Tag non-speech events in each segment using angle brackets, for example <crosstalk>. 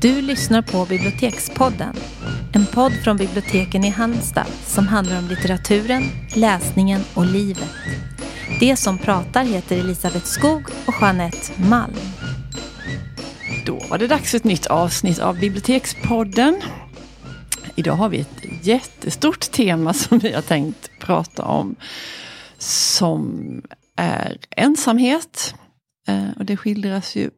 Du lyssnar på Bibliotekspodden. En podd från biblioteken i Halmstad som handlar om litteraturen, läsningen och livet. Det som pratar heter Elisabeth Skog och Jeanette Malm. Då var det dags för ett nytt avsnitt av Bibliotekspodden. Idag har vi ett jättestort tema som vi har tänkt prata om. Som är ensamhet. Eh, och det skildras ju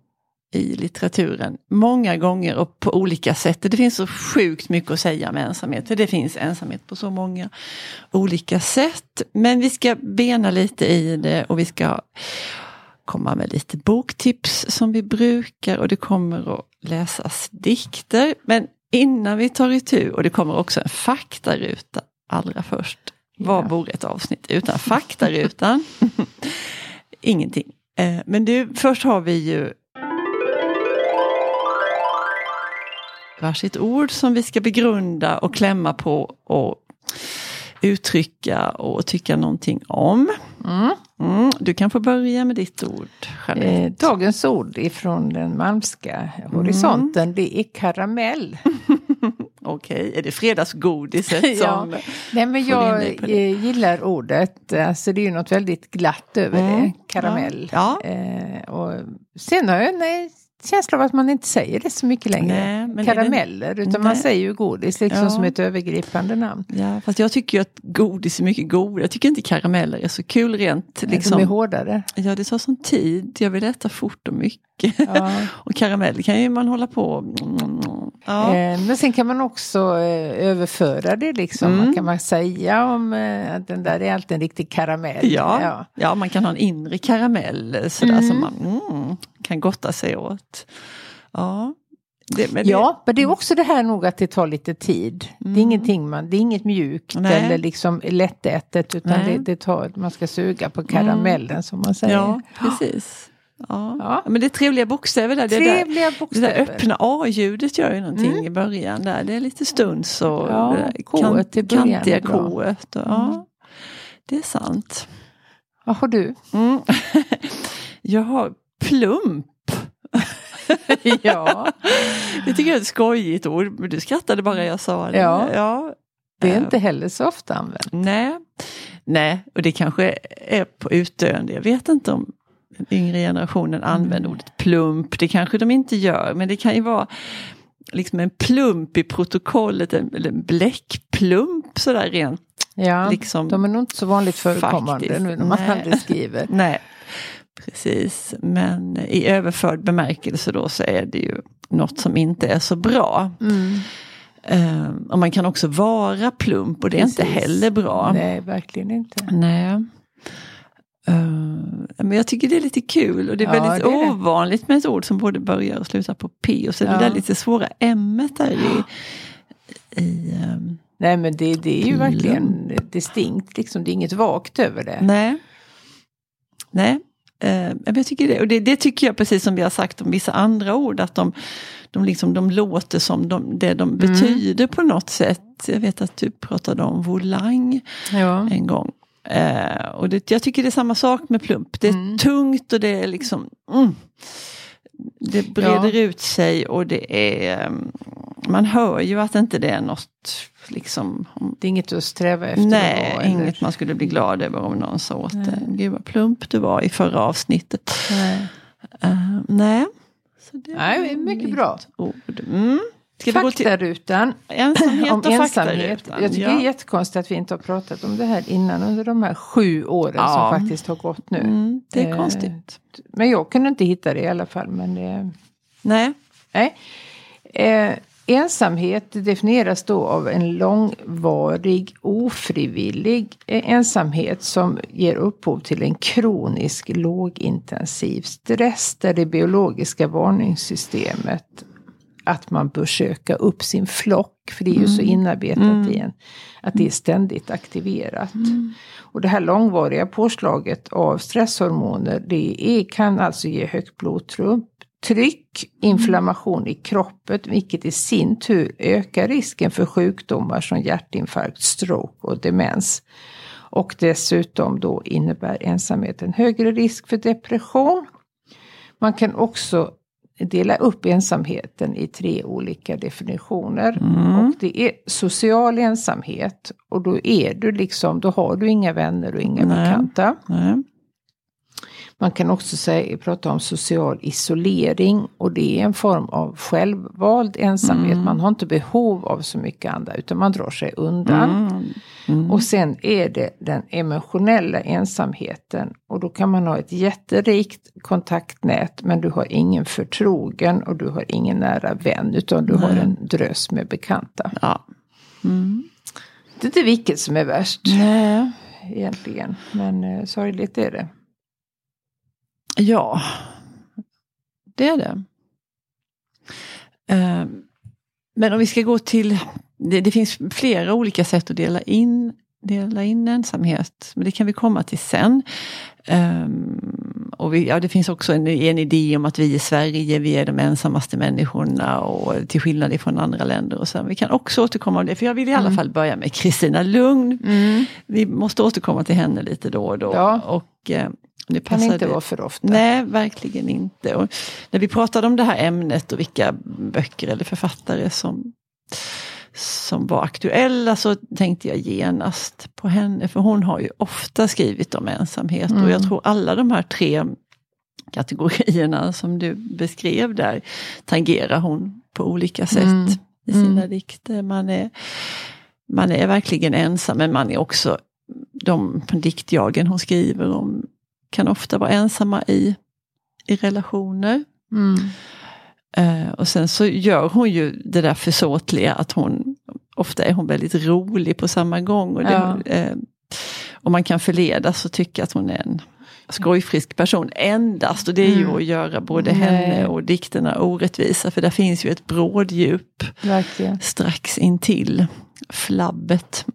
i litteraturen många gånger och på olika sätt. Det finns så sjukt mycket att säga om ensamhet. För det finns ensamhet på så många olika sätt. Men vi ska bena lite i det och vi ska komma med lite boktips som vi brukar och det kommer att läsas dikter. Men innan vi tar itu, och det kommer också en faktaruta allra först. Vad vore ett avsnitt utan faktarutan? <laughs> Ingenting. Eh, men du, först har vi ju varsitt ord som vi ska begrunda och klämma på och uttrycka och tycka någonting om. Mm. Mm. Du kan få börja med ditt ord, Eh, dagens ord ifrån den malmska horisonten, mm. det är karamell. <laughs> Okej, okay. är det fredagsgodiset <laughs> som... ja. Nej men jag eh, gillar ordet, alltså det är ju något väldigt glatt över mm. det, karamell. Ja. ja. Eh, och sen har jag, nej, känsla av att man inte säger det så mycket längre. Nej, Karameller, utan nej. man säger ju godis liksom ja. som ett övergripande namn. Ja, fast jag tycker ju att godis är mycket godare. Jag tycker inte karameller är så kul rent. Liksom. De är hårdare. Ja, det tar sån tid. Jag vill äta fort och mycket. Ja. <laughs> och karamell kan ju man hålla på ja. eh, Men sen kan man också eh, överföra det liksom. Mm. kan man säga om eh, att den där är alltid en riktig karamell. Ja, ja. ja man kan ha en inre karamell sådär mm. som man mm, kan gotta sig åt. Ja. Det, men ja, det, men det är också det här nog att det tar lite tid. Mm. Det är ingenting man, det är inget mjukt Nej. eller liksom lättätet utan det, det, tar, man ska suga på karamellen mm. som man säger. Ja, precis. Ja. ja. Men det är trevliga bokstäver där. Trevliga det, där, bokstäver. det där öppna A-ljudet gör ju någonting mm. i början. där. Det är lite stuns och ja, kant, kantiga K. Ja, mm. det är sant. Vad har du? Mm. <laughs> jag har plump. <laughs> ja. Det tycker jag är ett skojigt ord. Men du skrattade bara jag sa det. Ja. ja. Det är inte heller så ofta använt. Nej. Nej, och det kanske är på utdöende. Jag vet inte om den yngre generationen använder mm. ordet plump. Det kanske de inte gör, men det kan ju vara liksom en plump i protokollet, eller en bläckplump sådär rent. Ja, liksom, de är nog inte så vanligt förekommande faktiskt. nu när man aldrig skriver. Nej, precis. Men i överförd bemärkelse då så är det ju något som inte är så bra. Mm. Um, och man kan också vara plump och det är Precis. inte heller bra. Nej, verkligen inte. Nej. Uh, men jag tycker det är lite kul och det är ja, väldigt det är ovanligt med ett ord som både börjar och slutar på P. Och så ja. det där lite svåra M där i... i um, Nej men det, det är ju verkligen distinkt, liksom. det är inget vagt över det. Nej. Nej, men jag tycker det. Och det, det, tycker jag precis som vi har sagt om vissa andra ord, att de, de, liksom, de låter som de, det de mm. betyder på något sätt. Jag vet att du pratade om volang ja. en gång. Eh, och det, jag tycker det är samma sak med plump. Det är mm. tungt och det är liksom mm, Det breder ja. ut sig och det är mm, Man hör ju att inte det är något liksom Det är inget att sträva efter? Nej, då, inget man skulle bli glad över om någon sa åt det. Gud vad plump du var i förra avsnittet. Nej. Uh, nej. Så det nej, mycket bra. Ord. Mm. Ska faktarutan. Ensamhet och ensamhet. Jag tycker ja. det är jättekonstigt att vi inte har pratat om det här innan under de här sju åren ja. som faktiskt har gått nu. Mm, det är eh, konstigt. Men jag kunde inte hitta det i alla fall. Men det... Nej. Nej. Eh, ensamhet definieras då av en långvarig ofrivillig ensamhet som ger upphov till en kronisk lågintensiv stress där det biologiska varningssystemet att man bör söka upp sin flock. För det är ju så mm. inarbetat mm. i en. Att det är ständigt aktiverat. Mm. Och det här långvariga påslaget av stresshormoner det är, kan alltså ge högt blodtryck, inflammation i kroppen, vilket i sin tur ökar risken för sjukdomar som hjärtinfarkt, stroke och demens. Och dessutom då innebär ensamhet en högre risk för depression. Man kan också dela upp ensamheten i tre olika definitioner. Mm. Och det är social ensamhet. Och då är du liksom, då har du inga vänner och inga Nej. bekanta. Nej. Man kan också säga, prata om social isolering och det är en form av självvald ensamhet. Mm. Man har inte behov av så mycket andra utan man drar sig undan. Mm. Mm. Och sen är det den emotionella ensamheten. Och då kan man ha ett jätterikt kontaktnät men du har ingen förtrogen och du har ingen nära vän utan du har en drös med bekanta. Ja. Mm. Det är inte vilket som är värst Nej. egentligen. Men eh, sorgligt är det. Ja, det är det. Eh, Men om vi ska gå till, det, det finns flera olika sätt att dela in, dela in ensamhet, men det kan vi komma till sen. Um, och vi, ja, det finns också en, en idé om att vi i Sverige, vi är de ensammaste människorna och till skillnad ifrån andra länder. Och sen. Vi kan också återkomma om det, för jag vill i alla Mm. fall börja med Kristina Lugn. Vi måste återkomma till henne lite då och då. Ja. Och, eh, det Kan inte vara för ofta. Nej, verkligen inte. Och när vi pratade om det här ämnet och vilka böcker eller författare som, som var aktuella så tänkte jag genast på henne. För hon har ju ofta skrivit om ensamhet och jag tror alla de här tre kategorierna som du beskrev där tangerar hon på olika sätt Mm. i sina Mm. dikter. Man är, man är verkligen ensam men man är också, de diktjagen hon skriver om kan ofta vara ensamma i, i relationer. Mm. Eh, och sen så gör hon ju det där försåtliga att hon, ofta är hon väldigt rolig på samma gång. Och, det, Ja. eh, och man kan förledas och tycka att hon är en skojfrisk person endast. Och det är ju Mm. att göra både Nej. henne och dikterna orättvisa. För där finns ju ett bråddjup Verkligen. strax intill flabbet.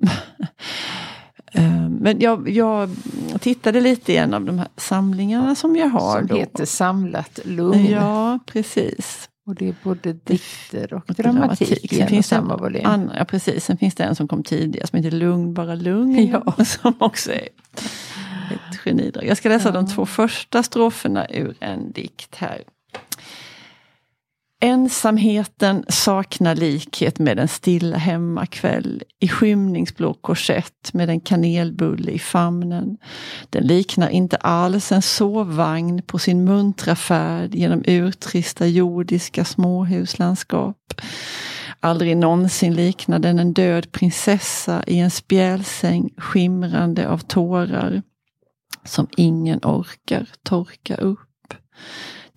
Eh, Men jag, jag tittade lite i en av de här samlingarna som jag har. Som då. heter Samlat lugn. Ja, precis. Och det är både dikter och Och dramatik, i Sen finns samma volym. annan, ja, precis. Sen finns det en som kom tidigare som heter Lugn, bara lugn. Ja. <laughs> Som också är ett genidrag. Jag ska läsa Ja. de två första stroferna ur en dikt här. Ensamheten saknar likhet med en stilla hemmakväll i skymningsblå korsett med en kanelbulle i famnen. Den liknar inte alls en sovvagn på sin muntra färd genom urtrista jordiska småhuslandskap. Aldrig någonsin liknar den en död prinsessa i en spjälsäng skimrande av tårar som ingen orkar torka upp.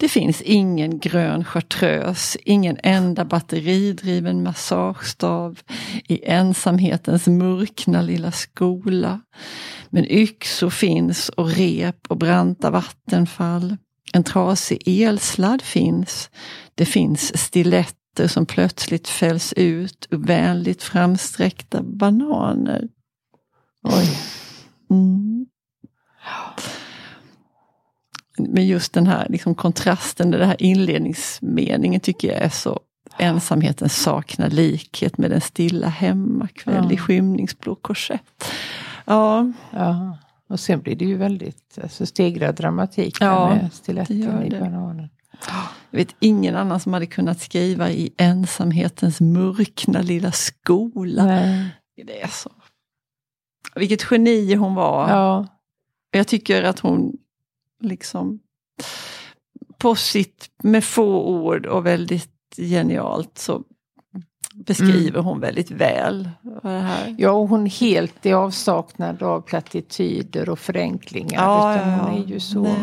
Det finns ingen grön chartreuse, ingen enda batteridriven massagestav i ensamhetens mörkna lilla skola. Men yxor finns och rep och branta vattenfall. En trasig elsladd finns. Det finns stiletter som plötsligt fälls ut ur vänligt framsträckta bananer. Oj. Mm. Men just den här liksom kontrasten, den här inledningsmeningen tycker jag är så Ensamheten saknar likhet med den stilla hemmakväll Ja. i skymningsblå korsett. Ja, Ja. Och sen blir det ju väldigt alltså, stegrad dramatik Ja, med stiletten i bananen. jag vet ingen annan som hade kunnat skriva i ensamhetens mörkna lilla skola. Nej. Det är så. Vilket geni hon var. Ja. Jag tycker att hon liksom på sitt, med få ord och väldigt genialt så beskriver hon väldigt väl det här. ja, och hon helt i avsaknad av plattityder och förenklingar. Ja, utan ja, hon är ju så... Nej.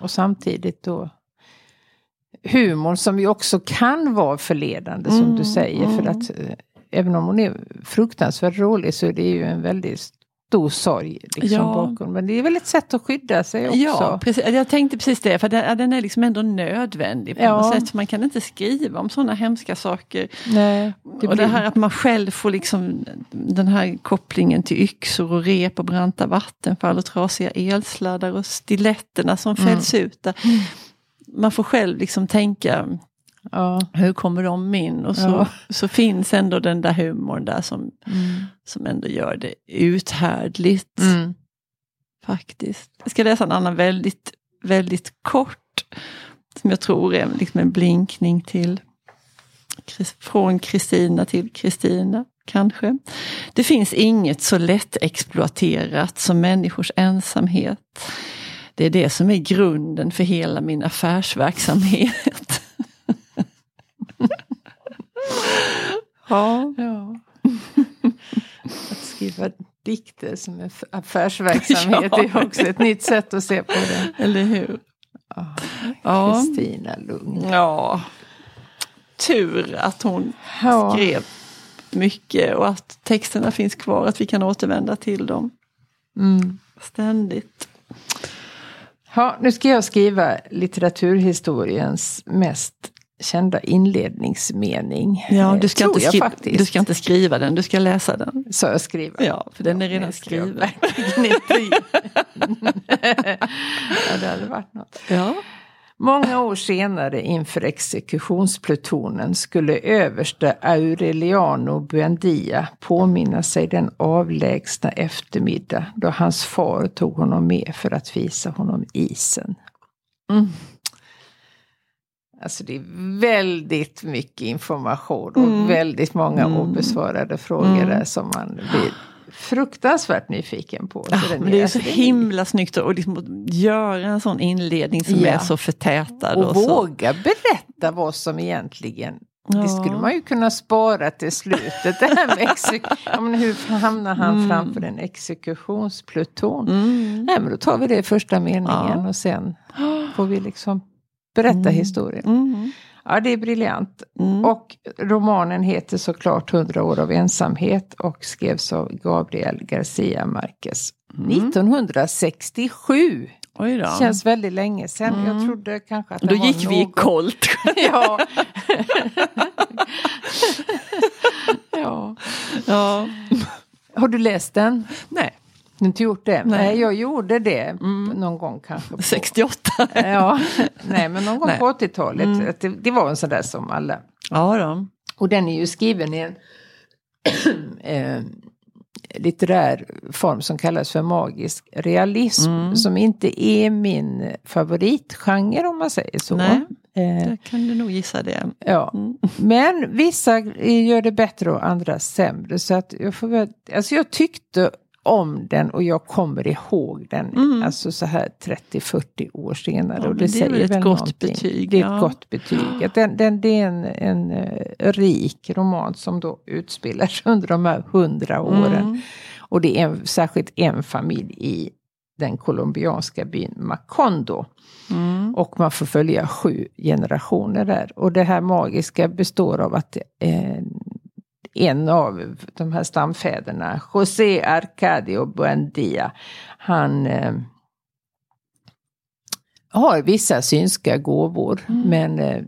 Och samtidigt då humorn som ju också kan vara förledande som Mm, du säger. För mm. att eh, även om hon är fruktansvärt rolig så är det ju en väldigt stor sorg liksom, Ja. bakom. Men det är väl ett sätt att skydda sig också. Ja, precis. Jag tänkte precis det, för den, den är liksom ändå nödvändig på Ja. något sätt. Man kan inte skriva om sådana hemska saker. Nej, det och blir... det här att man själv får liksom den här kopplingen till yxor och rep och branta vattenfall och trasiga elsladdar och stiletterna som Mm. fälls ut. Där. Man får själv liksom tänka, ja. hur kommer de in? Och så, Ja. så finns ändå den där humorn där som, Mm. som ändå gör det uthärdligt. Mm. Faktiskt. Jag ska läsa en annan väldigt, väldigt kort Som jag tror är liksom en blinkning till från Kristina till Kristina, kanske. Det finns inget så lätt exploaterat som människors ensamhet. Det är det som är grunden för hela min affärsverksamhet. Ja. ja. Att skriva dikter som en affärsverksamhet <laughs> ja. är också ett nytt sätt att se på det. Eller hur? Kristina ja. Lugn. Ja. Tur att hon ja. skrev mycket och att texterna finns kvar, att vi kan återvända till dem. Mm. Ständigt. Ja, nu ska jag skriva litteraturhistoriens mest kända inledningsmening. Ja, du ska, inte skri- du ska inte skriva den, du ska läsa den. Så jag skriver? Ja, för den är redan skriven. <laughs> <laughs> ja, det hade varit något. Ja. Många år senare inför exekutionsplutonen skulle överste Aureliano Buendia påminna sig den avlägsna eftermiddag då hans far tog honom med för att visa honom isen. Mm. Alltså det är väldigt mycket information och mm. väldigt många mm. obesvarade frågor mm. där som man blir fruktansvärt nyfiken på. Ja, men det är så himla snyggt att liksom göra en sån inledning som ja. är så förtätad. Och, och våga berätta vad som egentligen Ja. Det skulle man ju kunna spara till slutet. Det här med <laughs> ja, men hur hamnar han mm. framför en exekutionspluton? Mm. Nej, men då tar vi det i första meningen och sen får vi liksom berätta mm. historien. Mm. Ja, det är briljant. Mm. Och romanen heter såklart Hundra år av ensamhet och skrevs av Gabriel Garcia Marquez. Mm. 1967! Oj då. Känns väldigt länge sedan. Mm. Jag trodde kanske att Då gick vi i kolt. <laughs> ja. <laughs> ja. ja. Har du läst den? Nej. Du inte gjort det? Nej, Nej jag gjorde det mm. någon gång kanske. På, 68? <laughs> ja, nej men någon gång Nej. på 80-talet. Mm. Det, det, var en sån där som alla. Ja då. Och den är ju skriven i en <clears throat> eh, litterär form som kallas för magisk realism. Mm. Som inte är min favoritgenre om man säger så. Nej, eh, kan du nog gissa det. Ja. Mm. Men vissa gör det bättre och andra sämre. Så att jag, får, alltså jag tyckte om den och jag kommer ihåg den mm. alltså så här 30-40 år senare. Ja, och det, det är väl ett gott betyg. Det är ett gott betyg. Den, den, det är en, en uh, rik roman som då utspelar sig under de här hundra åren. Mm. Och det är en, särskilt en familj i den colombianska byn Macondo. Mm. Och man får följa sju generationer där. Och det här magiska består av att eh, en av de här stamfäderna, José Arcadio Buendia, han eh, har vissa synska gåvor mm. men eh,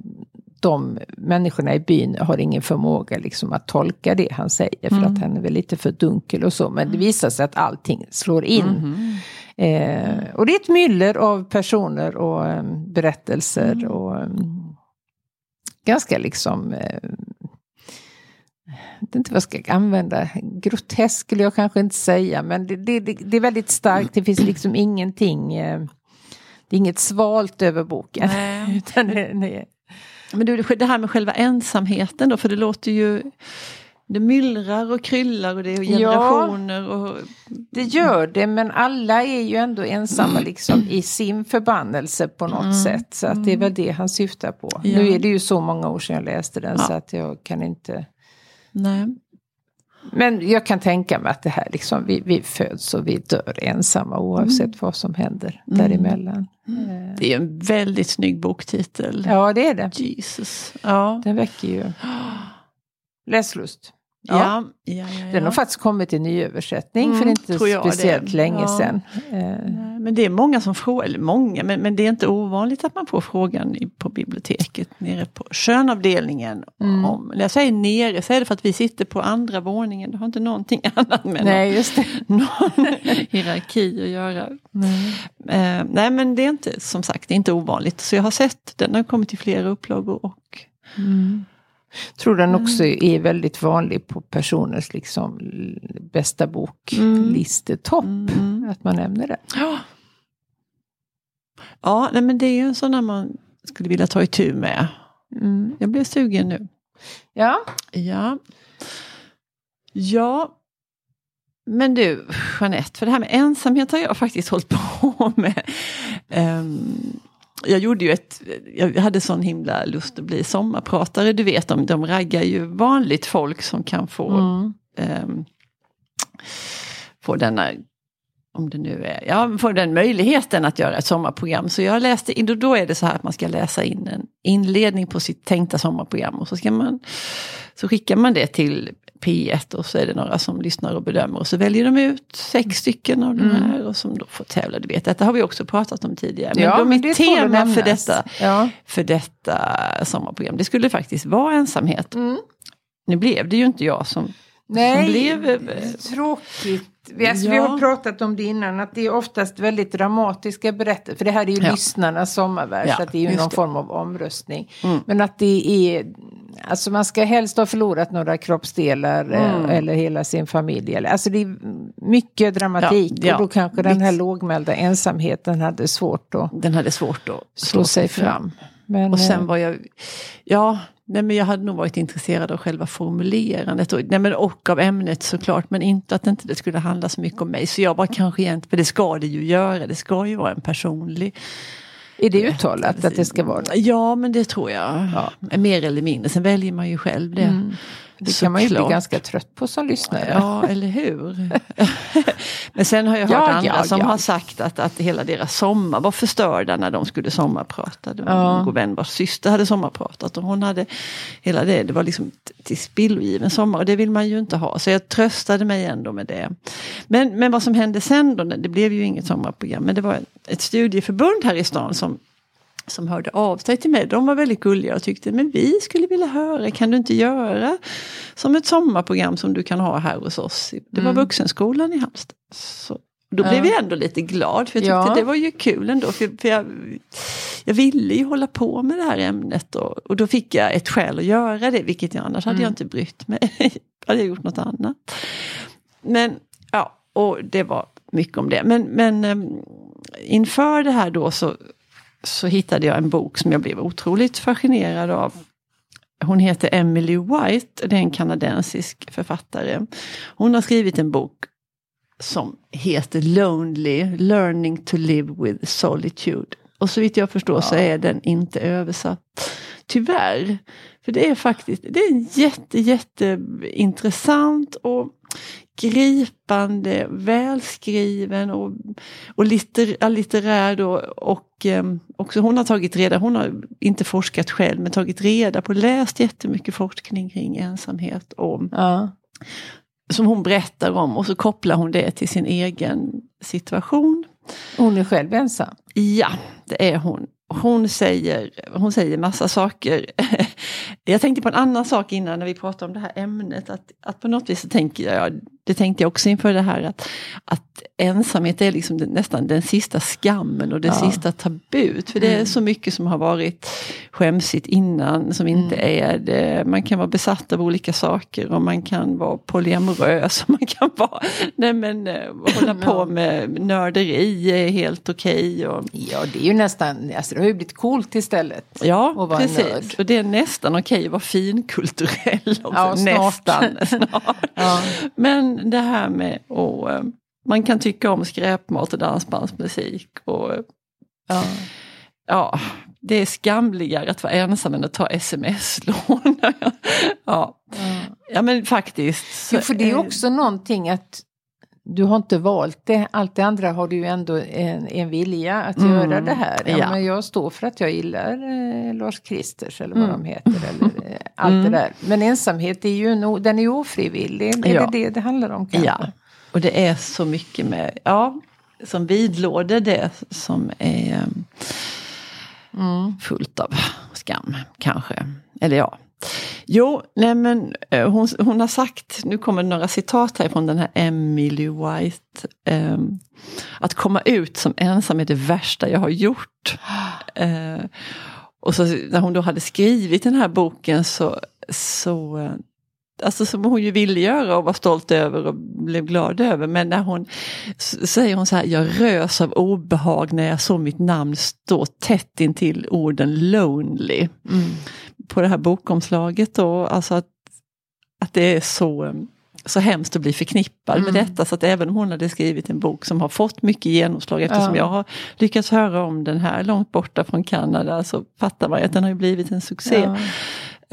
de människorna i byn har ingen förmåga liksom att tolka det han säger för mm. att han är väl lite för dunkel och så. Men det mm. visar sig att allting slår in. Mm. Eh, och det är ett myller av personer och um, berättelser mm. och um, ganska liksom eh, vet inte vad jag ska använda, grotesk skulle jag kanske inte säga, men det, det, det är väldigt starkt, det finns liksom ingenting, eh, det är inget svalt över boken. <laughs> Utan det, det, men du, det här med själva ensamheten då, för det låter ju det myllrar och kryllar och det är generationer. Ja, och... Det gör det men alla är ju ändå ensamma liksom i sin förbannelse på något mm. sätt. Så att det är väl det han syftar på. Ja. Nu är det ju så många år sedan jag läste den ja. så att jag kan inte Nej. Men jag kan tänka mig att det här liksom, vi, vi föds och vi dör ensamma oavsett mm. vad som händer mm. däremellan. Mm. Det är en väldigt snygg boktitel. Ja det är det. Jesus. Ja. Den väcker ju <gasps> läslust. Ja. Ja, ja, ja, Den har faktiskt kommit i nyöversättning mm, för inte speciellt det. länge sedan. Eh. Men det är många som frågar, eller många, men, men det är inte ovanligt att man får frågan på biblioteket nere på skönavdelningen. Mm. Om, när jag säger nere så är det för att vi sitter på andra våningen, det har inte någonting <laughs> annat med nej, någon, <laughs> någon hierarki att göra. Eh, nej men det är inte, som sagt, det är inte ovanligt. Så jag har sett, den har kommit i flera upplagor och mm tror den också mm. är väldigt vanlig på personers liksom bästa boklistotopp. Mm. mm. Att man nämner det. Ja, ja nej, men det är ju en sån där man skulle vilja ta itu med. Mm. Jag blev sugen nu. Ja, Ja. Ja. Men du, Jeanette, för det här med ensamhet har jag faktiskt hållit på <laughs> med. Ehm, jag gjorde ju ett, jag hade sån himla lust att bli sommarpratare, du vet, de, de raggar ju vanligt folk som kan få, mm. ehm, få denna om det nu är, ja, får den möjligheten att göra ett sommarprogram. Så jag läste in, och då är det så här att man ska läsa in en inledning på sitt tänkta sommarprogram och så ska man, så skickar man det till P1 och så är det några som lyssnar och bedömer och så väljer de ut sex stycken av de Mm. här och som då får tävla. Du vet, detta har vi också pratat om tidigare. Men ja, då mitt tema för detta, Ja. för detta sommarprogram, det skulle faktiskt vara ensamhet. Mm. Nu blev det ju inte jag som, Nej, blev... eh, tråkigt. Vi, alltså, vi Ja. har pratat om det innan, att det är oftast väldigt dramatiska berättelser. För det här är ju Ja. lyssnarnas sommarvers, Ja, så att det är ju någon det. form av omröstning. Mm. Men att det är, alltså man ska helst ha förlorat några kroppsdelar Mm. eh, eller hela sin familj. Alltså det är mycket dramatik Ja, och då kanske den här lågmälda ensamheten hade svårt att den hade svårt att slå sig fram. Men, Och sen eh, var jag, ja, nej men jag hade nog varit intresserad av själva formulerandet och, nej men, och av ämnet såklart, men inte att inte det skulle handla så mycket om mig. Så jag var kanske egentligen, för det ska det ju göra, det ska ju vara en personlig. är det uttalat att det ska vara det? Ja, men det tror jag. Mer eller mindre, sen väljer man ju själv det. Mm. Det kan man ju bli Såklart. ganska trött på som lyssnare. Ja, eller hur? <laughs> Men sen har jag hört Ja, andra ja, som ja. har sagt att, att hela deras sommar var förstörda när de skulle sommarprata. Det var Ja. en god vän vars syster hade sommarpratat och hon hade hela det, det var liksom till spillogiven sommar och det vill man ju inte ha. Så jag tröstade mig ändå med det. Men, men vad som hände sen då, det blev ju inget sommarprogram, men det var ett studieförbund här i stan som som hörde av sig till mig. De var väldigt gulliga och tyckte men vi skulle vilja höra, kan du inte göra som ett sommarprogram som du kan ha här hos oss? Det var Mm. Vuxenskolan i Halmstad. Så, då Ja. blev jag ändå lite glad för jag tyckte Ja. det var ju kul ändå. För, för jag, jag ville ju hålla på med det här ämnet och, och då fick jag ett skäl att göra det, vilket jag annars hade Mm. jag inte brytt mig. <laughs> hade jag gjort något annat. Men ja, och det var mycket om det. Men, men em, inför det här då så, så hittade jag en bok som jag blev otroligt fascinerad av. Hon heter Emily White, det är en kanadensisk författare. Hon har skrivit en bok som heter Lonely, Learning to Live with Solitude. Och så vitt jag förstår så är den inte översatt. Tyvärr. För det är faktiskt det är jätte, jätte intressant och gripande, välskriven och, och litter, litterär då. Och eh, också hon har tagit reda, hon har inte forskat själv men tagit reda på, läst jättemycket forskning kring ensamhet och Ja. som hon berättar om och så kopplar hon det till sin egen situation. Hon är själv ensam. Ja, det är hon. Hon säger, hon säger massa saker. <laughs> Jag tänkte på en annan sak innan när vi pratade om det här ämnet. Att, att på något vis så tänker jag, det tänkte jag också inför det här, att, att ensamhet är liksom den, nästan den sista skammen och det Ja. sista tabut. För det är Mm. så mycket som har varit skämsigt innan som inte Mm. är det. Man kan vara besatt av olika saker och man kan vara polyamorös. Och man kan vara, <laughs> nej men, eh, hålla på med nörderi är helt okej. och Ja, det är ju nästan, alltså det har ju blivit coolt istället. Ja, precis. Och det är nästan okej att vara finkulturell också. Ja, snart. Nästan. <laughs> snart. Ja. Men det här med att eh, man kan tycka om skräpmat och dansbandsmusik. Och, eh, Ja. ja, det är skamligare att vara ensam än att ta sms-lån. <laughs> ja. ja, men faktiskt. Jo, för det är- också någonting att du har inte valt det. Allt det andra har du ju ändå en, en vilja att Mm, göra det här. Ja, ja. Men jag står för att jag gillar eh, Lars Kristers eller vad Mm. de heter. Eller, eh, allt Mm. det där. Men ensamhet är ju en, den är ofrivillig. Är Ja. det det det handlar om kanske? Ja, och det är så mycket med, ja, som vidlåder det som är Mm. fullt av skam kanske. Eller ja. Jo, nej men eh, hon, hon har sagt, nu kommer några citat här från den här Emily White. ehm, att komma ut som ensam är det värsta jag har gjort. Eh, och så när hon då hade skrivit den här boken så, så eh, alltså som hon ju ville göra och var stolt över och blev glad över. Men när hon säger hon så här, jag rös av obehag när jag såg mitt namn stå tätt intill orden lonely. Mm. På det här bokomslaget då, alltså att, att det är så så hemskt att bli förknippad mm. med detta så att även om hon hade skrivit en bok som har fått mycket genomslag eftersom ja. jag har lyckats höra om den här långt borta från Kanada så fattar man att den har blivit en succé. Ja.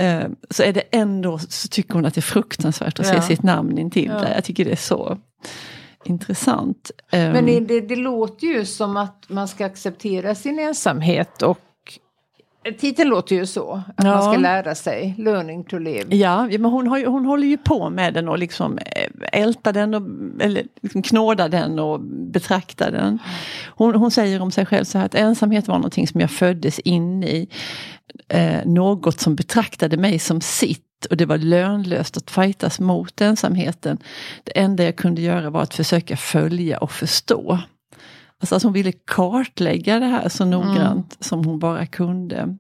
Uh, så är det ändå, så tycker hon att det är fruktansvärt att ja. se sitt namn intill ja. där. Jag tycker det är så intressant. Men det, det, det låter ju som att man ska acceptera sin ensamhet och Titeln låter ju så, att ja. man ska lära sig, learning to live. Ja, men hon, har ju, hon håller ju på med den och liksom eh, ältar den och eller liksom knådar den och betraktar den. Hon, hon säger om sig själv så här att ensamhet var någonting som jag föddes in i. Eh, något som betraktade mig som sitt och det var lönlöst att fightas mot ensamheten. Det enda jag kunde göra var att försöka följa och förstå. Alltså att hon ville kartlägga det här så noggrant mm. som hon bara kunde.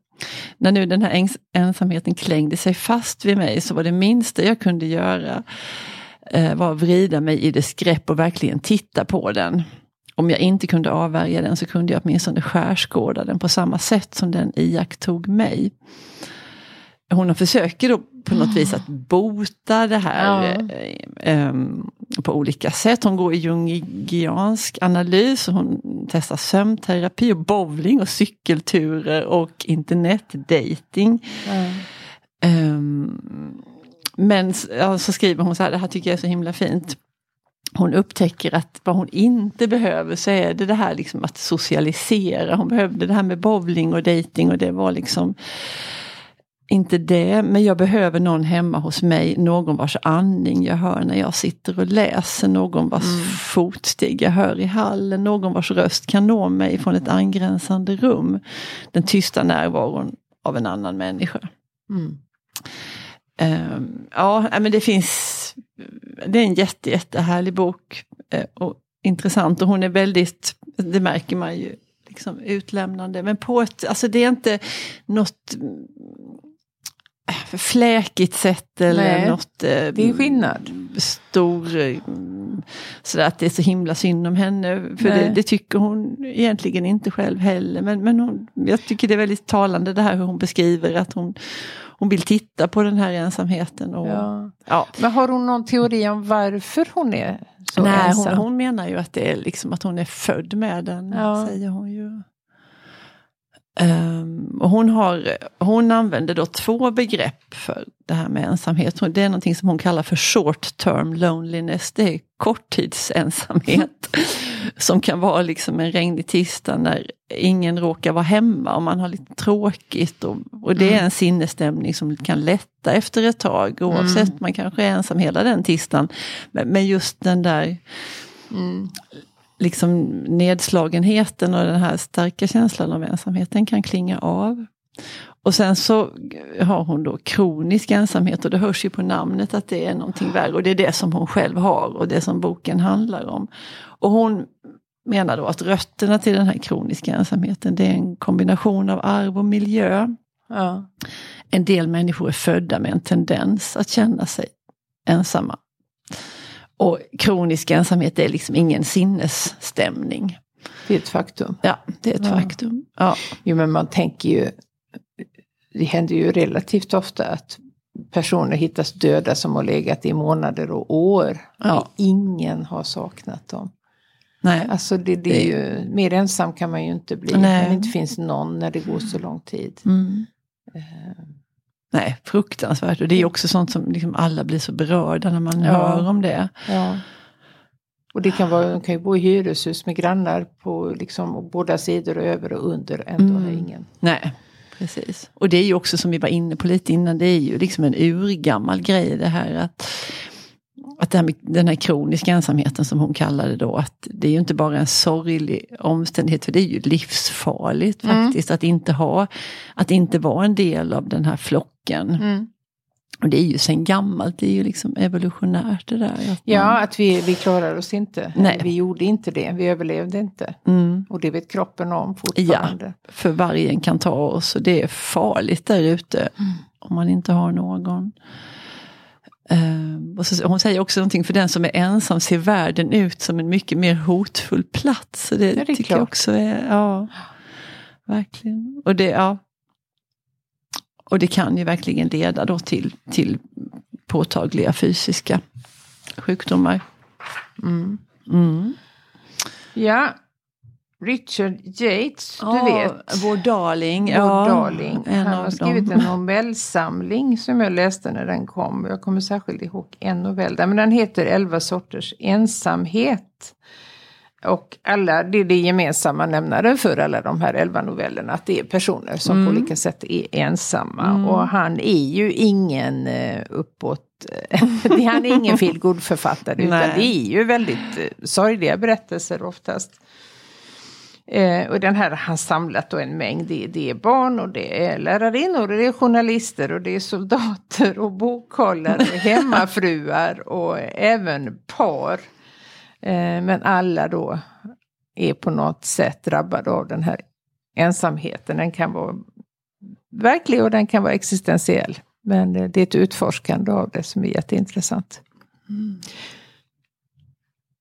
När nu den här ensamheten klängde sig fast vid mig så var det minsta jag kunde göra eh, var att vrida mig i dess grepp och verkligen titta på den. Om jag inte kunde avvärja den så kunde jag åtminstone skärskåda den på samma sätt som den iakttog mig hon försöker då på något vis att <gasps> bota det här ja. eh, um, på olika sätt. Hon går i jungiansk analys, hon testar sömnterapi och bowling och cykelturer och internetdating. Ja. Um, men ja, så skriver hon så här, det här tycker jag är så himla fint. Hon upptäcker att vad hon inte behöver så är det det här liksom att socialisera. Hon behövde det här med bowling och dating och det var liksom inte det, men jag behöver någon hemma hos mig, någon vars andning jag hör när jag sitter och läser, någon vars mm. fotsteg jag hör i hallen, någon vars röst kan nå mig från ett angränsande rum. Den tysta närvaron av en annan människa. Mm. Um, ja, men det finns, det är en jätte, jättehärlig bok uh, och intressant och hon är väldigt, det märker man ju, liksom utlämnande. Men på ett, alltså det är inte något fläkigt sätt eller Nej, något eh, det är skillnad. stor, eh, sådär att det är så himla synd om henne. För det, det, tycker hon egentligen inte själv heller. Men, men hon, jag tycker det är väldigt talande det här hur hon beskriver att hon, hon vill titta på den här ensamheten. Och, ja. Ja. Men har hon någon teori om varför hon är så Nej, ensam? Hon, hon menar ju att det är liksom att hon är född med den, ja. säger hon ju. Um, och hon, har, hon använder då två begrepp för det här med ensamhet. Det är någonting som hon kallar för short term loneliness. Det är korttidsensamhet. <laughs> som kan vara liksom en regnig tisdag när ingen råkar vara hemma och man har lite tråkigt. Och, och det mm. är en sinnesstämning som kan lätta efter ett tag oavsett, mm. man kanske är ensam hela den tisdagen. Men, men just den där mm liksom nedslagenheten och den här starka känslan av ensamheten kan klinga av. Och sen så har hon då kronisk ensamhet och det hörs ju på namnet att det är någonting värre och det är det som hon själv har och det som boken handlar om. Och hon menar då att rötterna till den här kroniska ensamheten det är en kombination av arv och miljö. Ja. En del människor är födda med en tendens att känna sig ensamma. Och kronisk ensamhet är liksom ingen sinnesstämning. Det är ett faktum. Ja, det är ett ja. faktum. Ja. Jo men man tänker ju, det händer ju relativt ofta att personer hittas döda som har legat i månader och år. Ja. Ingen har saknat dem. Nej. Alltså det, det är ju, mer ensam kan man ju inte bli. Nej. När det inte finns någon när det går så lång tid. Mm. Uh. Nej, fruktansvärt. Och det är också sånt som liksom alla blir så berörda när man ja. hör om det. Ja. Och det kan vara, de kan ju bo i hyreshus med grannar på liksom båda sidor och över och under. Ändå mm. ingen. Nej, precis. Och det är ju också som vi var inne på lite innan, det är ju liksom en urgammal grej det här att att det här med den här kroniska ensamheten som hon kallade då, att det är ju inte bara en sorglig omständighet, för det är ju livsfarligt mm. faktiskt att inte ha, att inte vara en del av den här flocken. Mm. Och det är ju sen gammalt, det är ju liksom evolutionärt det där. Att ja, att vi, vi klarar oss inte. Nej. Vi gjorde inte det, vi överlevde inte. Mm. Och det vet kroppen om fortfarande. Ja, för vargen kan ta oss och det är farligt där ute. Mm. Om man inte har någon. Uh, så, hon säger också någonting, för den som är ensam ser världen ut som en mycket mer hotfull plats. Så det, Ja, det tycker klart. jag också är, ja, verkligen. Och det, ja. och det kan ju verkligen leda då till, till påtagliga fysiska sjukdomar. Mm. Mm. Ja, Richard Yates, du vet. Vår darling. Vår ja, darling. Han har skrivit dem. en novellsamling som jag läste när den kom. Jag kommer särskilt ihåg en novell där, men den heter 11 sorters ensamhet. Och alla, det är det gemensamma nämnaren för alla de här elva novellerna, att det är personer som Mm. på olika sätt är ensamma. Och han är ju ingen eh, uppåt, <laughs> han är ingen <laughs> feelgood författare utan det är ju väldigt eh, sorgliga berättelser oftast. Eh, och den här har han samlat då en mängd. Det, det är barn och det är lärarinnor och det är journalister och det är soldater och bokhållare, <laughs> hemmafruar och även par. Eh, men alla då är på något sätt drabbade av den här ensamheten. Den kan vara verklig och den kan vara existentiell. Men eh, det är ett utforskande av det som är jätteintressant. Jag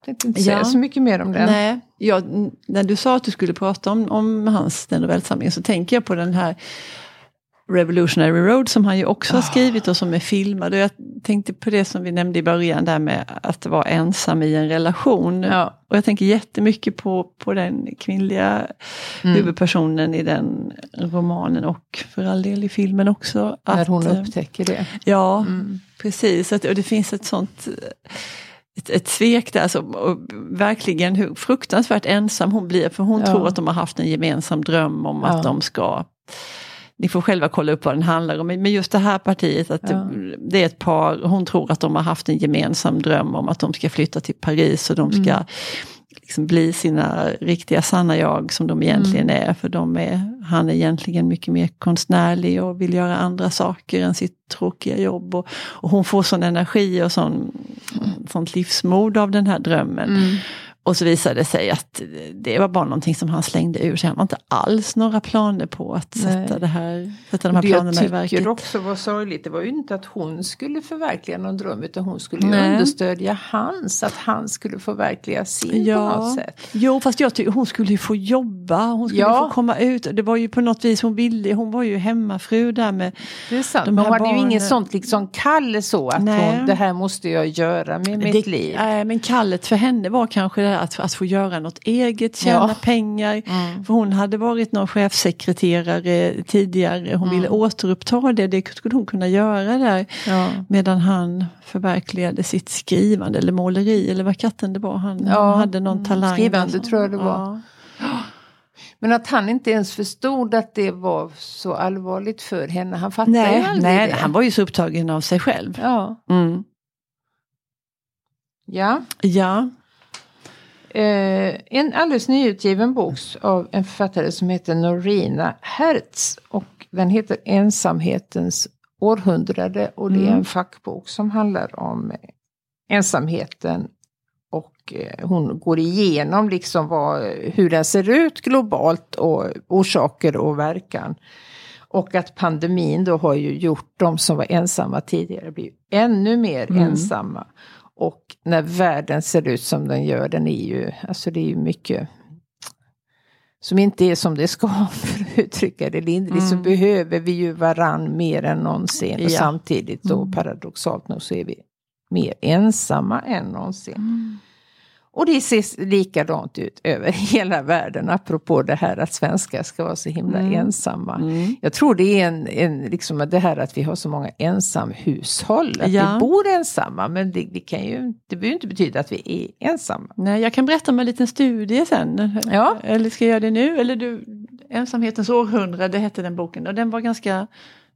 tänkte inte säga Ja. så mycket mer om den. Nej, jag, n- när du sa att du skulle prata om, om hans den novellsamlingen så tänker jag på den här Revolutionary Road som han ju också har skrivit och som är filmad. Och jag tänkte på det som vi nämnde i början där med att vara ensam i en relation. Ja. Och jag tänker jättemycket på, på den kvinnliga Mm. huvudpersonen i den romanen och för all del i filmen också. När att, hon eh, upptäcker det. Ja, Mm. precis. Och det finns ett sånt ett, ett svek där. Alltså, och verkligen hur fruktansvärt ensam hon blir. För hon Ja. tror att de har haft en gemensam dröm om Ja. att de ska ni får själva kolla upp vad den handlar om. Men just det här partiet, att Ja. det, det är ett par, hon tror att de har haft en gemensam dröm om att de ska flytta till Paris och de ska Mm. Liksom bli sina riktiga sanna jag som de egentligen Mm. är. För de är, han är egentligen mycket mer konstnärlig och vill göra andra saker än sitt tråkiga jobb. Och, och hon får sån energi och sån, sånt livsmod av den här drömmen. Mm. Och så visade det sig att det var bara någonting som han slängde ur sig. Han har inte alls några planer på att Nej. sätta, det här, sätta de här Det jag planerna i verket. tycker också var sorgligt, det var ju inte att hon skulle förverkliga någon dröm utan hon skulle ju Nej. understödja hans, att han skulle förverkliga sin på Ja, något sätt. jo fast jag tycker hon skulle ju få jobba, hon skulle Ja. få komma ut. Det var ju på något vis hon ville, hon var ju hemmafru där med Det är sant, De men hon hade ju barnen- inget sånt liksom kall så att hon, det här måste jag göra med mitt det, liv. Nej, men kallet för henne var kanske det här att, att få göra något eget, tjäna Ja. pengar. Mm. För hon hade varit någon chefsekreterare tidigare, hon ville Mm. återuppta det, det skulle hon kunna göra där. Ja. Medan han förverkligade sitt skrivande eller måleri eller vad katten det var. Han, Ja, han hade någon mm, talang. skrivande tror jag det var. Men att han inte ens förstod att det var så allvarligt för henne. Han fattade Nej, aldrig nej det. han var ju så upptagen av sig själv. Ja. Mm. ja. Ja, en alldeles nyutgiven bok av en författare som heter Norina Hertz. Och den heter Ensamhetens århundrade. Och det är Mm. en fackbok som handlar om eh, ensamheten. Och eh, hon går igenom liksom vad, hur den ser ut globalt och orsaker och verkan. Och att pandemin då har ju gjort de som var ensamma tidigare blir ännu mer Mm. ensamma. Och när världen ser ut som den gör, den är ju, alltså det är ju mycket som inte är som det ska, <laughs> för att uttrycka det lindrigt, så Mm. behöver vi ju varann mer än någonsin. Och Ja. samtidigt då Mm. paradoxalt nog så är vi mer ensamma än någonsin. Mm. Och det ser likadant ut över <laughs> hela världen, apropå det här att svenskar ska vara så himla Mm. ensamma. Mm. Jag tror det är en, en, liksom det här att vi har så många ensamhushåll, att Ja. vi bor ensamma, men det, det, kan ju, det behöver inte betyda att vi är ensamma. Nej, jag kan berätta om en liten studie sen. Ja. Eller ska jag göra det nu? Eller du, Ensamhetens århundrade hette den boken och den var ganska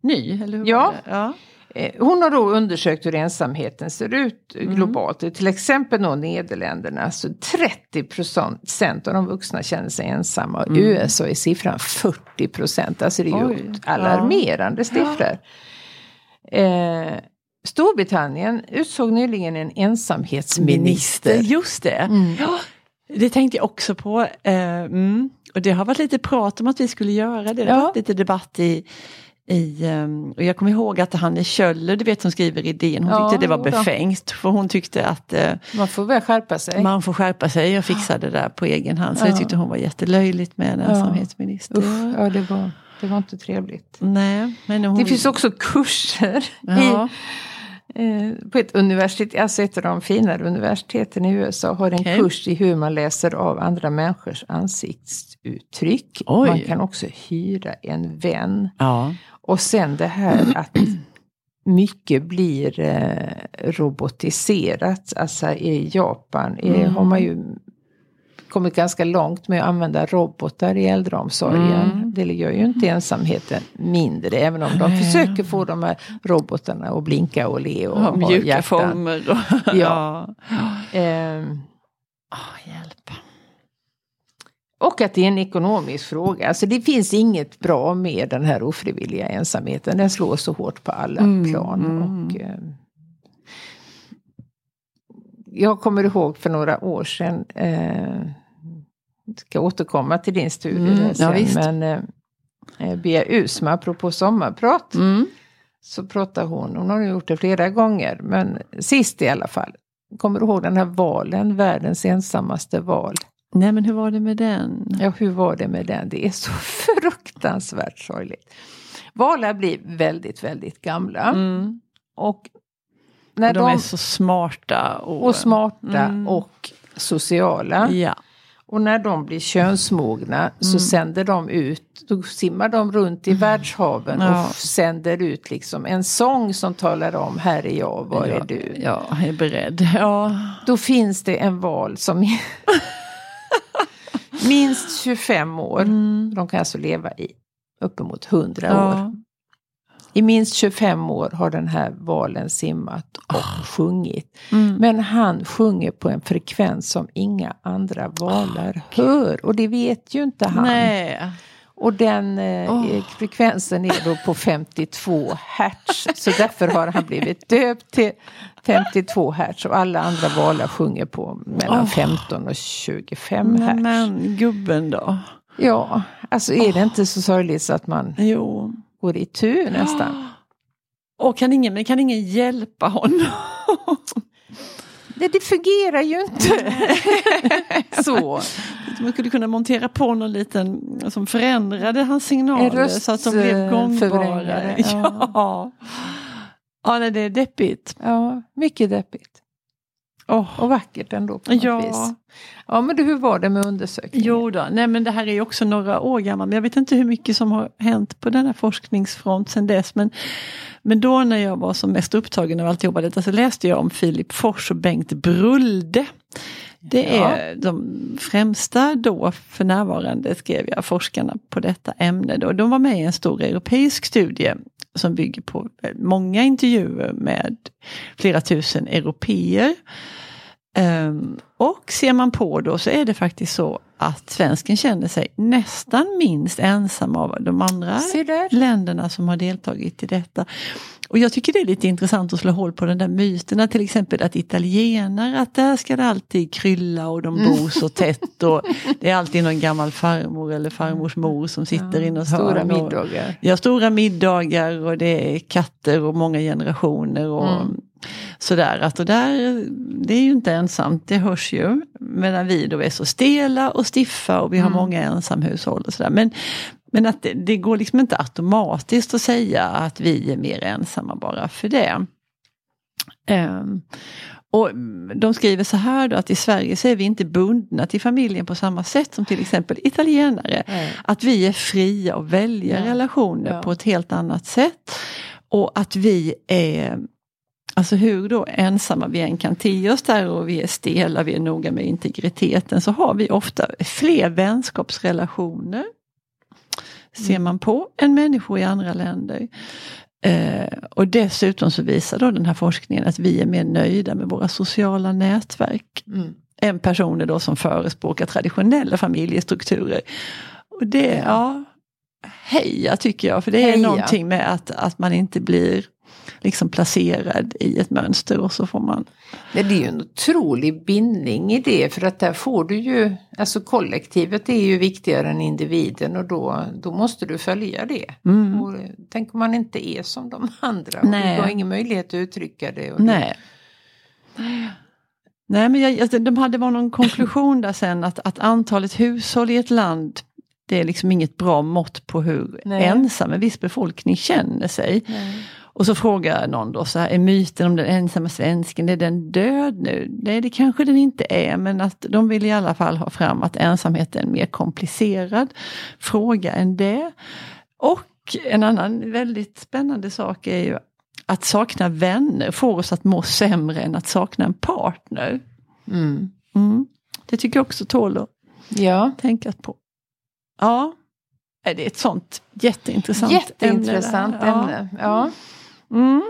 ny, eller hur? Ja. Ja. Eh, Hon har då undersökt hur ensamheten ser ut Mm. globalt. I Till exempel då Nederländerna, så 30 procent av de vuxna känner sig ensamma. Mm. I USA är siffran 40 procent, alltså det är ju alarmerande siffror. Eh, Storbritannien utsåg nyligen en ensamhetsminister. Just det. Mm. Ja, det tänkte jag också på. Eh, mm. Och det har varit lite prat om att vi skulle göra det. Det har Ja. varit lite debatt i, i, um, och jag kommer ihåg att Hanne Kjöller, du vet som skriver idén, hon Ja, tyckte det var befängt. För hon tyckte att uh, Man får väl skärpa sig. man får skärpa sig och fixa det där på egen hand. Så det Ja. tyckte hon var jättelöjligt med en Ja. ensamhetsminister. Usch, ja, det var, det var inte trevligt. Nej, men hon, Det finns också kurser ja, i, eh, på ett universitet, alltså ett av de finare universiteten i USA har en Okej. kurs i hur man läser av andra människors ansiktsuttryck. Oj. Man kan också hyra en vän. ja. Och sen det här att mycket blir eh, robotiserat. Alltså i Japan eh, Mm. har man ju kommit ganska långt med att använda robotar i äldreomsorgen. Mm. Det gör ju inte ensamheten mindre, även om de Nej. försöker få de här robotarna att blinka och le och Ja, ha mjuka hjärtan. former. Och, Ja. ja. Ehm, Åh, hjälp. Och att det är en ekonomisk fråga. Alltså det finns inget bra med den här ofrivilliga ensamheten. Den slår så hårt på alla Mm, plan. mm. Och, eh, jag kommer ihåg för några år sedan, eh, ska återkomma till din studie Mm, ja, sen, visst. men eh, eh, Bea Usma, apropå sommarprat, Mm. så pratar hon, hon har gjort det flera gånger, men sist i alla fall. Kommer du ihåg den här valen, världens ensammaste val? Nej men hur var det med den? Ja, hur var det med den? Det är så <laughs> fruktansvärt sorgligt. Valar blir väldigt, väldigt gamla. Mm. Och när de, de, är så smarta. Och, och smarta Mm. och sociala. Ja. Och när de blir könsmogna så Mm. sänder de ut, då simmar de runt i världshaven Ja. och sänder ut liksom en sång som talar om här är jag, var ja, är du? Ja, jag är beredd. Ja. Då finns det en val som <laughs> minst 25 år. Mm. De kan alltså leva i uppemot 100 år. Ja. I minst 25 år har den här valen simmat och sjungit. Mm. Men han sjunger på en frekvens som inga andra valar hör. Och det vet ju inte han. Nej. Och den Åh. frekvensen är då på 52 hertz. Så därför har han blivit döpt till 52 hertz. Och alla andra valar sjunger på mellan Åh. 15 och 25 hertz. Men, men gubben då? Ja, alltså är det inte så sorgligt så att man Jo. går i tur nästan. Och kan ingen, men kan ingen hjälpa honom? <laughs> Det, det fungerar ju inte. <laughs> så. Man skulle kunna montera på någon liten som förändrade hans signaler så att de blev gångbara. ja. <laughs> Ja. Ja, nej, det är deppigt. Ja, mycket deppigt. Åh. Och vackert ändå på något Ja. vis. Ja, men du, hur var det med undersökningen? Jo då, nej men det här är ju också några år gammalt. Men jag vet inte hur mycket som har hänt på denna forskningsfront sedan dess. Men, men då när jag var som mest upptagen av alltihopa detta så läste jag om Filip Fors och Bengt Brulde. Det Ja. är de främsta då för närvarande, skrev jag, forskarna på detta ämne. Då. De var med i en stor europeisk studie som bygger på många intervjuer med flera tusen europeer. Ehm, och ser man på då så är det faktiskt så att svensken känner sig nästan minst ensam av de andra länderna som har deltagit i detta. Och jag tycker det är lite intressant att slå hål på den där myten till exempel att italienare, att där ska det alltid krylla och de bor så tätt och det är alltid någon gammal farmor eller farmors mor som sitter i något Stora och- middagar. Ja, stora middagar och det är katter och många generationer och Mm. sådär. Att och där, det är ju inte ensamt, det hörs ju. Medan vi då är så stela och stiffa och vi har Mm. många ensamhushåll och sådär. Men, men att det, det går liksom inte automatiskt att säga att vi är mer ensamma bara för det. Ehm, och de skriver så här då att i Sverige så är vi inte bundna till familjen på samma sätt som till exempel italienare. Nej. Att vi är fria och väljer Ja. relationer Ja. på ett helt annat sätt. Och att vi är, alltså hur då ensamma vi än kan te oss där och vi är stela, vi är noga med integriteten så har vi ofta fler vänskapsrelationer. Ser man på än människor i andra länder. Eh, och dessutom så visar då den här forskningen att vi är mer nöjda med våra sociala nätverk Mm. än personer då som förespråkar traditionella familjestrukturer. Och det, ja, heja tycker jag, för det är Heja. någonting med att, att man inte blir liksom placerad i ett mönster och så får man... Det är ju en otrolig bindning i det för att där får du ju, alltså kollektivet är ju viktigare än individen och då, då måste du följa det. Mm. Och tänk om man inte är som de andra och Nej. du har ingen möjlighet att uttrycka det. Och det. Nej. Nej men jag, alltså, de hade var någon konklusion där sen att, att antalet hushåll i ett land det är liksom inget bra mått på hur Nej. ensam en viss befolkning känner sig. Nej. Och så frågar någon då så här, är myten om den ensamma svensken, är den död nu? Nej det kanske den inte är men att de vill i alla fall ha fram att ensamhet är en mer komplicerad fråga än det. Och en annan väldigt spännande sak är ju att sakna vänner får oss att må sämre än att sakna en partner. Mm. Mm. Det tycker jag också tål att Ja, tänka på. Ja, det är ett sånt jätteintressant jätteintressant ämne. ämne. Ja. Ja. Mm.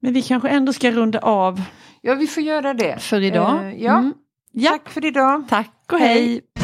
Men vi kanske ändå ska runda av ja, vi får göra det. för idag. Eh, ja. Mm. Tack för idag. Tack och Hej. hej.